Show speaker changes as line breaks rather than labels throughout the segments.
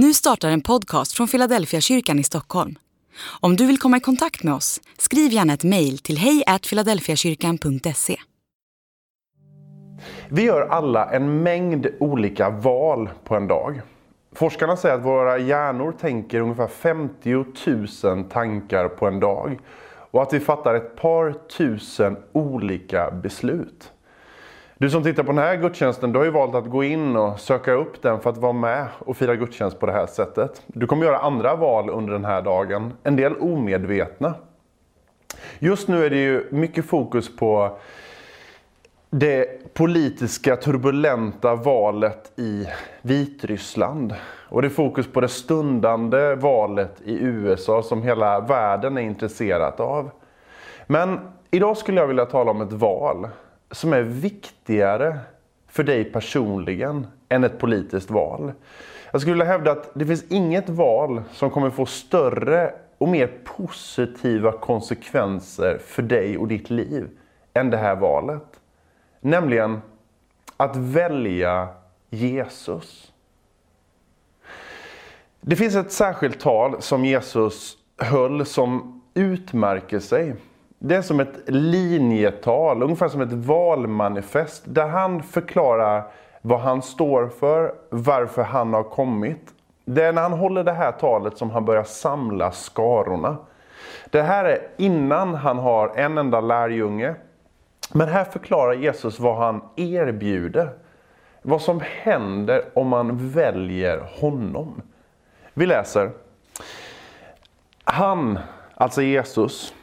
Nu startar en podcast från Philadelphia kyrkan i Stockholm. Om du vill komma i kontakt med oss, skriv gärna ett mejl till hejfiladelfiakyrkan.se.
Vi gör alla en mängd olika val på en dag. Forskarna säger att våra hjärnor tänker ungefär 50 000 tankar på en dag och att vi fattar ett par tusen olika beslut. Du som tittar på den här gudstjänsten, du har ju valt att gå in och söka upp den för att vara med och fira gudstjänst på det här sättet. Du kommer göra andra val under den här dagen, en del omedvetna. Just nu är det ju mycket fokus på det politiska turbulenta valet i Vitryssland. Och det är fokus på det stundande valet i USA som hela världen är intresserad av. Men idag skulle jag vilja tala om ett val som är viktigare för dig personligen än ett politiskt val. Jag skulle vilja hävda att det finns inget val som kommer få större och mer positiva konsekvenser för dig och ditt liv än det här valet. Nämligen att välja Jesus. Det finns ett särskilt tal som Jesus höll som utmärker sig det är som ett linjetal, ungefär som ett valmanifest där han förklarar vad han står för, varför han har kommit. Det är när han håller det här talet som han börjar samla skarorna. Det här är innan han har en enda lärjunge. Men här förklarar Jesus vad han erbjuder. Vad som händer om man väljer honom. Vi läser. Han, alltså Jesus,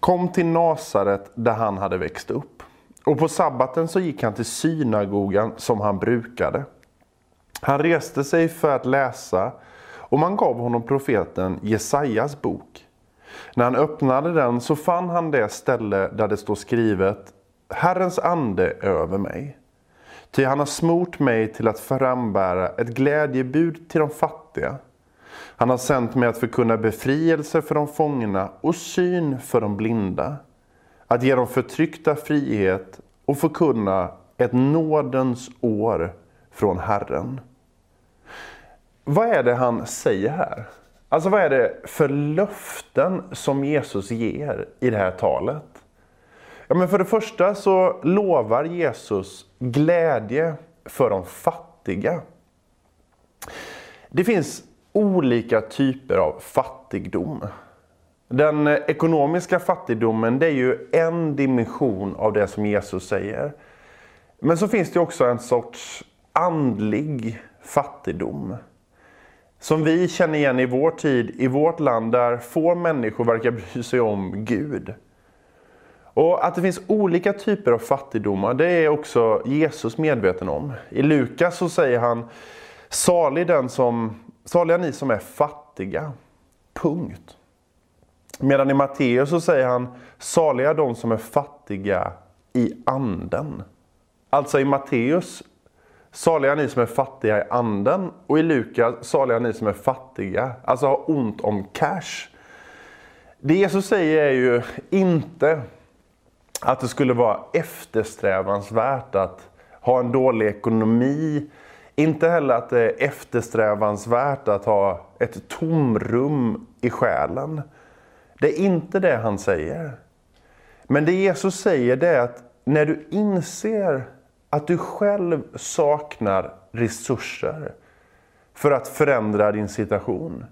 kom till Nasaret där han hade växt upp. Och på sabbaten så gick han till synagogan som han brukade. Han reste sig för att läsa och man gav honom profeten Jesajas bok. När han öppnade den så fann han det ställe där det står skrivet Herrens ande är över mig. Ty han har smort mig till att frambära ett glädjebud till de fattiga han har sänt mig att förkunna befrielse för de fångna och syn för de blinda. Att ge de förtryckta frihet och förkunna ett nådens år från Herren. Vad är det han säger här? Alltså vad är det för löften som Jesus ger i det här talet? Ja, men för det första så lovar Jesus glädje för de fattiga. Det finns olika typer av fattigdom. Den ekonomiska fattigdomen det är ju en dimension av det som Jesus säger. Men så finns det också en sorts andlig fattigdom. Som vi känner igen i vår tid, i vårt land, där få människor verkar bry sig om Gud. Och Att det finns olika typer av fattigdomar, det är också Jesus medveten om. I Lukas så säger han, salig den som Saliga ni som är fattiga. Punkt. Medan i Matteus så säger han, saliga de som är fattiga i anden. Alltså i Matteus, saliga ni som är fattiga i anden. Och i Lukas, saliga ni som är fattiga, alltså har ont om cash. Det Jesus säger är ju inte att det skulle vara eftersträvansvärt att ha en dålig ekonomi, inte heller att det är eftersträvansvärt att ha ett tomrum i själen. Det är inte det han säger. Men det Jesus säger det är att när du inser att du själv saknar resurser för att förändra din situation.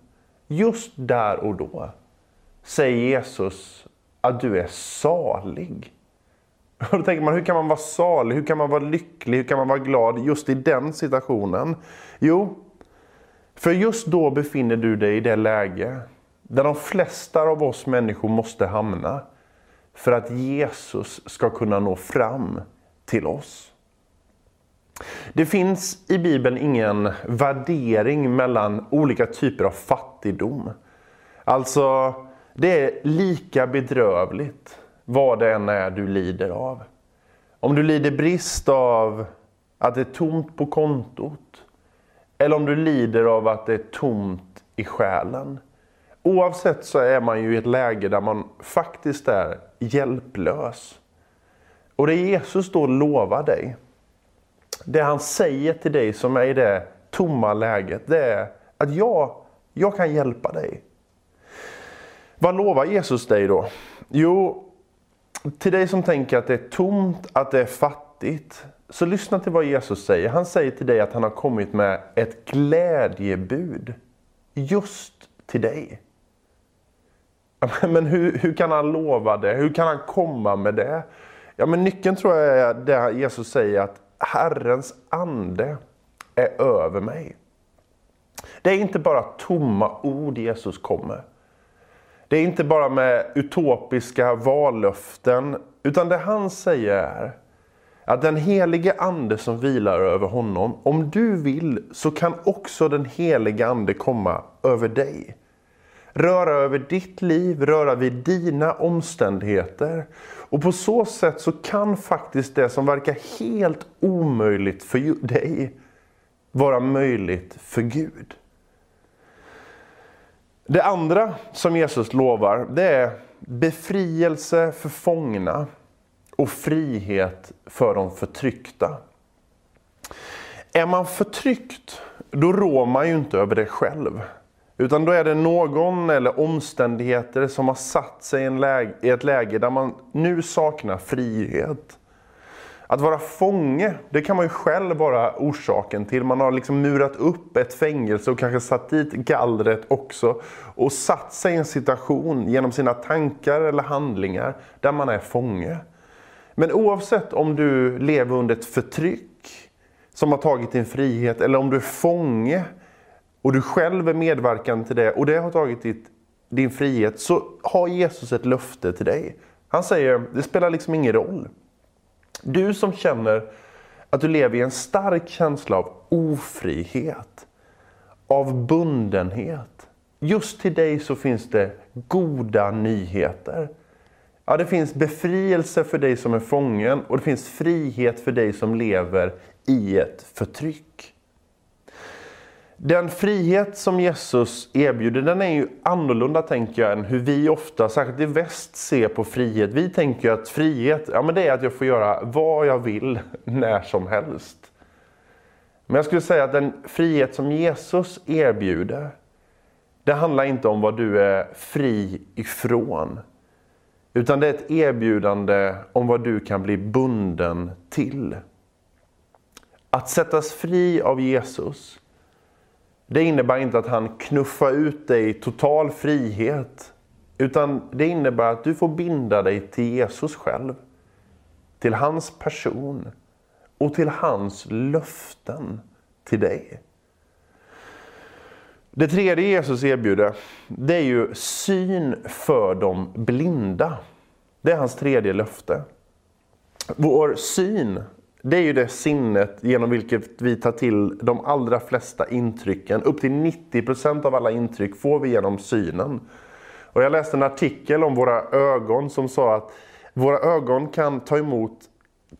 Just där och då säger Jesus att du är salig. Och då tänker man, hur kan man vara salig, hur kan man vara lycklig, hur kan man vara glad just i den situationen? Jo, för just då befinner du dig i det läge där de flesta av oss människor måste hamna för att Jesus ska kunna nå fram till oss. Det finns i Bibeln ingen värdering mellan olika typer av fattigdom. Alltså, det är lika bedrövligt vad det än är du lider av. Om du lider brist av att det är tomt på kontot. Eller om du lider av att det är tomt i själen. Oavsett så är man ju i ett läge där man faktiskt är hjälplös. Och det Jesus då lovar dig, det han säger till dig som är i det tomma läget, det är Att jag, jag kan hjälpa dig. Vad lovar Jesus dig då? Jo, till dig som tänker att det är tomt, att det är fattigt. Så lyssna till vad Jesus säger. Han säger till dig att han har kommit med ett glädjebud. Just till dig. Men hur, hur kan han lova det? Hur kan han komma med det? Ja, men nyckeln tror jag är det Jesus säger att Herrens ande är över mig. Det är inte bara tomma ord Jesus kommer. Det är inte bara med utopiska vallöften, utan det han säger är att den helige ande som vilar över honom, om du vill så kan också den helige ande komma över dig. Röra över ditt liv, röra vid dina omständigheter. Och på så sätt så kan faktiskt det som verkar helt omöjligt för dig vara möjligt för Gud. Det andra som Jesus lovar det är befrielse för fångna och frihet för de förtryckta. Är man förtryckt, då rår man ju inte över det själv. Utan då är det någon eller omständigheter som har satt sig i ett läge där man nu saknar frihet. Att vara fånge, det kan man ju själv vara orsaken till. Man har liksom murat upp ett fängelse och kanske satt dit gallret också. Och satt sig i en situation genom sina tankar eller handlingar där man är fånge. Men oavsett om du lever under ett förtryck som har tagit din frihet eller om du är fånge och du själv är medverkande till det och det har tagit ditt, din frihet så har Jesus ett löfte till dig. Han säger, det spelar liksom ingen roll. Du som känner att du lever i en stark känsla av ofrihet, av bundenhet. Just till dig så finns det goda nyheter. Ja, det finns befrielse för dig som är fången och det finns frihet för dig som lever i ett förtryck. Den frihet som Jesus erbjuder den är ju annorlunda tänker jag än hur vi ofta, särskilt i väst, ser på frihet. Vi tänker att frihet ja, men det är att jag får göra vad jag vill när som helst. Men jag skulle säga att den frihet som Jesus erbjuder det handlar inte om vad du är fri ifrån. Utan det är ett erbjudande om vad du kan bli bunden till. Att sättas fri av Jesus det innebär inte att han knuffar ut dig i total frihet. Utan det innebär att du får binda dig till Jesus själv. Till hans person och till hans löften till dig. Det tredje Jesus erbjuder, det är ju syn för de blinda. Det är hans tredje löfte. Vår syn det är ju det sinnet genom vilket vi tar till de allra flesta intrycken. Upp till 90% av alla intryck får vi genom synen. Och jag läste en artikel om våra ögon som sa att våra ögon kan ta emot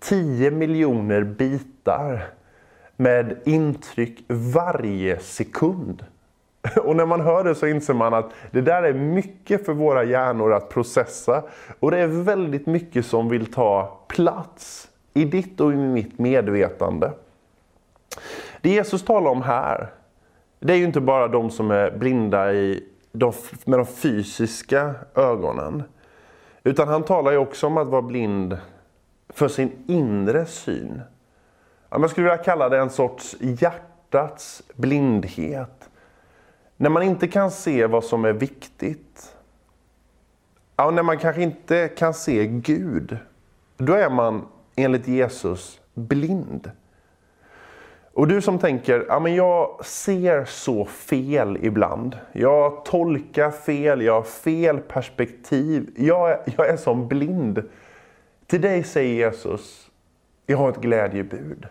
10 miljoner bitar med intryck varje sekund. Och när man hör det så inser man att det där är mycket för våra hjärnor att processa. Och det är väldigt mycket som vill ta plats i ditt och i mitt medvetande. Det Jesus talar om här, det är ju inte bara de som är blinda i de, med de fysiska ögonen. Utan han talar ju också om att vara blind för sin inre syn. Man skulle vilja kalla det en sorts hjärtats blindhet. När man inte kan se vad som är viktigt. Ja, när man kanske inte kan se Gud. Då är man enligt Jesus blind. Och du som tänker, ja men jag ser så fel ibland. Jag tolkar fel, jag har fel perspektiv. Jag är, jag är som blind. Till dig säger Jesus, jag har ett glädjebud.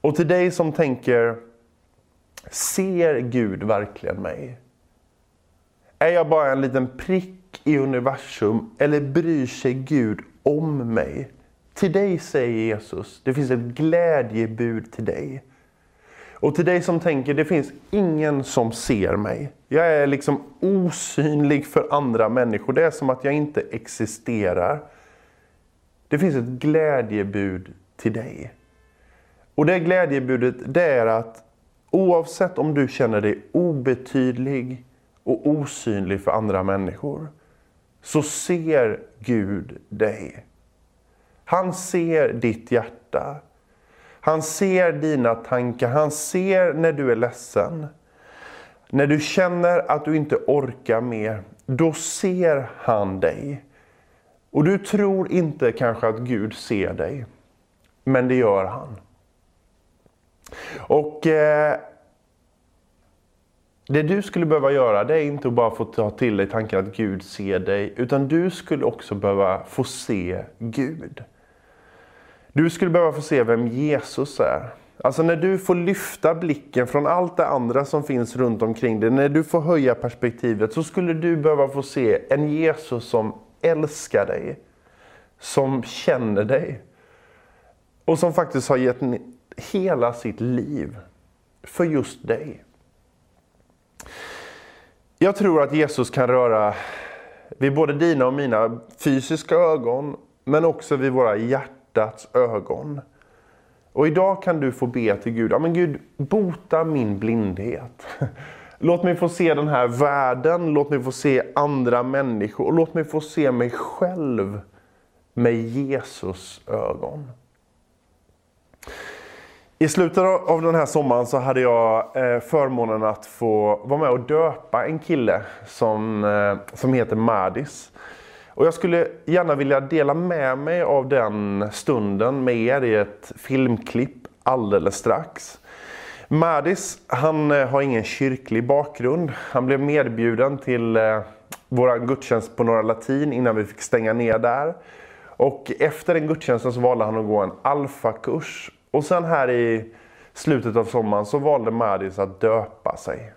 Och till dig som tänker, ser Gud verkligen mig? Är jag bara en liten prick i universum eller bryr sig Gud om mig? Till dig säger Jesus, det finns ett glädjebud till dig. Och till dig som tänker, det finns ingen som ser mig. Jag är liksom osynlig för andra människor. Det är som att jag inte existerar. Det finns ett glädjebud till dig. Och det glädjebudet det är att Oavsett om du känner dig obetydlig och osynlig för andra människor, så ser Gud dig. Han ser ditt hjärta. Han ser dina tankar. Han ser när du är ledsen. När du känner att du inte orkar mer, då ser han dig. Och du tror inte kanske att Gud ser dig, men det gör han. Och eh, det du skulle behöva göra det är inte att bara få ta till dig tanken att Gud ser dig, utan du skulle också behöva få se Gud. Du skulle behöva få se vem Jesus är. Alltså när du får lyfta blicken från allt det andra som finns runt omkring dig, när du får höja perspektivet, så skulle du behöva få se en Jesus som älskar dig, som känner dig och som faktiskt har gett hela sitt liv för just dig. Jag tror att Jesus kan röra vid både dina och mina fysiska ögon, men också vid våra hjärtan hjärtats ögon. Och idag kan du få be till Gud, ja men Gud, bota min blindhet. Låt mig få se den här världen, låt mig få se andra människor och låt mig få se mig själv med Jesus ögon. I slutet av den här sommaren så hade jag eh, förmånen att få vara med och döpa en kille som, eh, som heter Madis. Och jag skulle gärna vilja dela med mig av den stunden med er i ett filmklipp alldeles strax. Madis, han eh, har ingen kyrklig bakgrund. Han blev medbjuden till vår gudstjänst på Norra Latin innan vi fick stänga ner där. Och efter den gudstjänsten så valde han att gå en alfakurs och sen här i slutet av sommaren så valde Madis att döpa sig.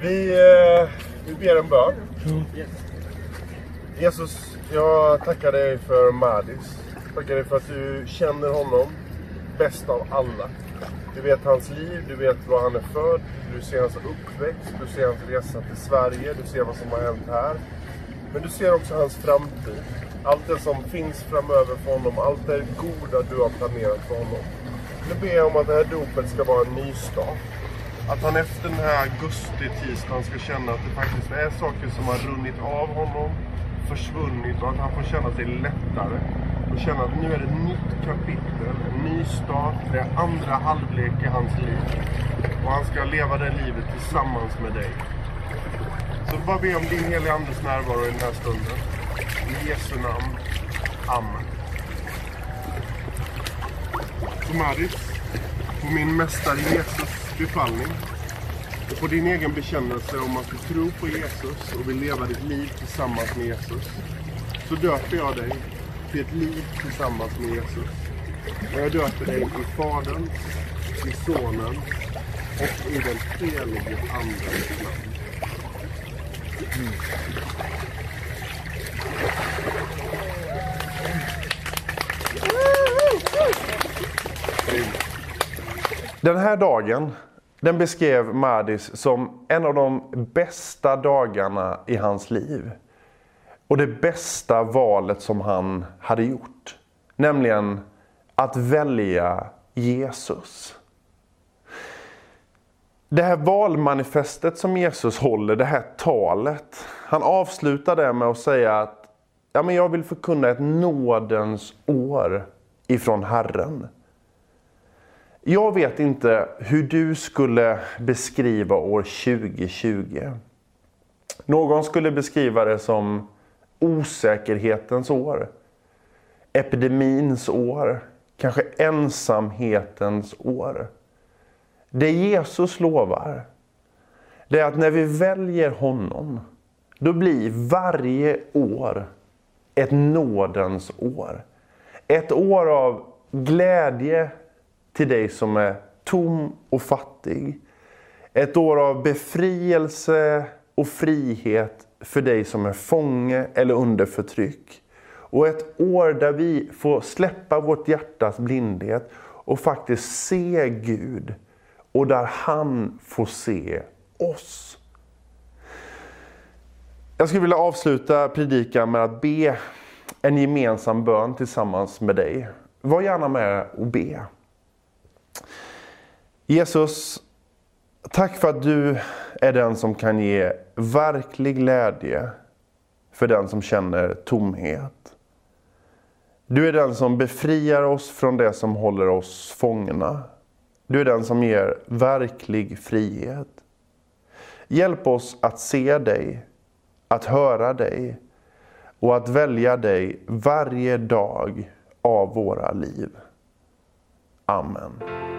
Vi, eh, vi ber en bön. Jesus, jag tackar dig för Madis. Tackar dig för att du känner honom bäst av alla. Du vet hans liv, du vet var han är född, du ser hans uppväxt, du ser hans resa till Sverige, du ser vad som har hänt här. Men du ser också hans framtid. Allt det som finns framöver för honom, allt det goda du har planerat för honom. Nu ber jag om att det här dopet ska vara en nystart. Att han efter den här augusti-tisdagen ska känna att det faktiskt är saker som har runnit av honom, försvunnit och att han får känna sig lättare. Och känna att nu är det ett nytt kapitel, en ny start, det är andra halvlek i hans liv. Och han ska leva det livet tillsammans med dig. Så bara be om din heliga Andes närvaro i den här stunden. I Jesu namn. Amen. Maris, på min mästare Jesus befallning på din egen bekännelse om att du tror på Jesus och vill leva ditt liv tillsammans med Jesus så döper jag dig till ett liv tillsammans med Jesus. Och jag döper dig i Faderns, i Sonens och i den helige Andens namn. Mm. Den här dagen den beskrev Madis som en av de bästa dagarna i hans liv. Och det bästa valet som han hade gjort. Nämligen att välja Jesus. Det här valmanifestet som Jesus håller, det här talet. Han avslutar det med att säga att ja, men jag vill förkunna ett nådens år ifrån Herren. Jag vet inte hur du skulle beskriva år 2020. Någon skulle beskriva det som osäkerhetens år. Epidemins år. Kanske ensamhetens år. Det Jesus lovar, det är att när vi väljer honom, då blir varje år ett nådens år. Ett år av glädje, till dig som är tom och fattig. Ett år av befrielse och frihet för dig som är fånge eller under förtryck. Och ett år där vi får släppa vårt hjärtas blindhet och faktiskt se Gud. Och där han får se oss. Jag skulle vilja avsluta predikan med att be en gemensam bön tillsammans med dig. Var gärna med och be. Jesus, tack för att du är den som kan ge verklig glädje för den som känner tomhet. Du är den som befriar oss från det som håller oss fångna. Du är den som ger verklig frihet. Hjälp oss att se dig, att höra dig och att välja dig varje dag av våra liv. Amen.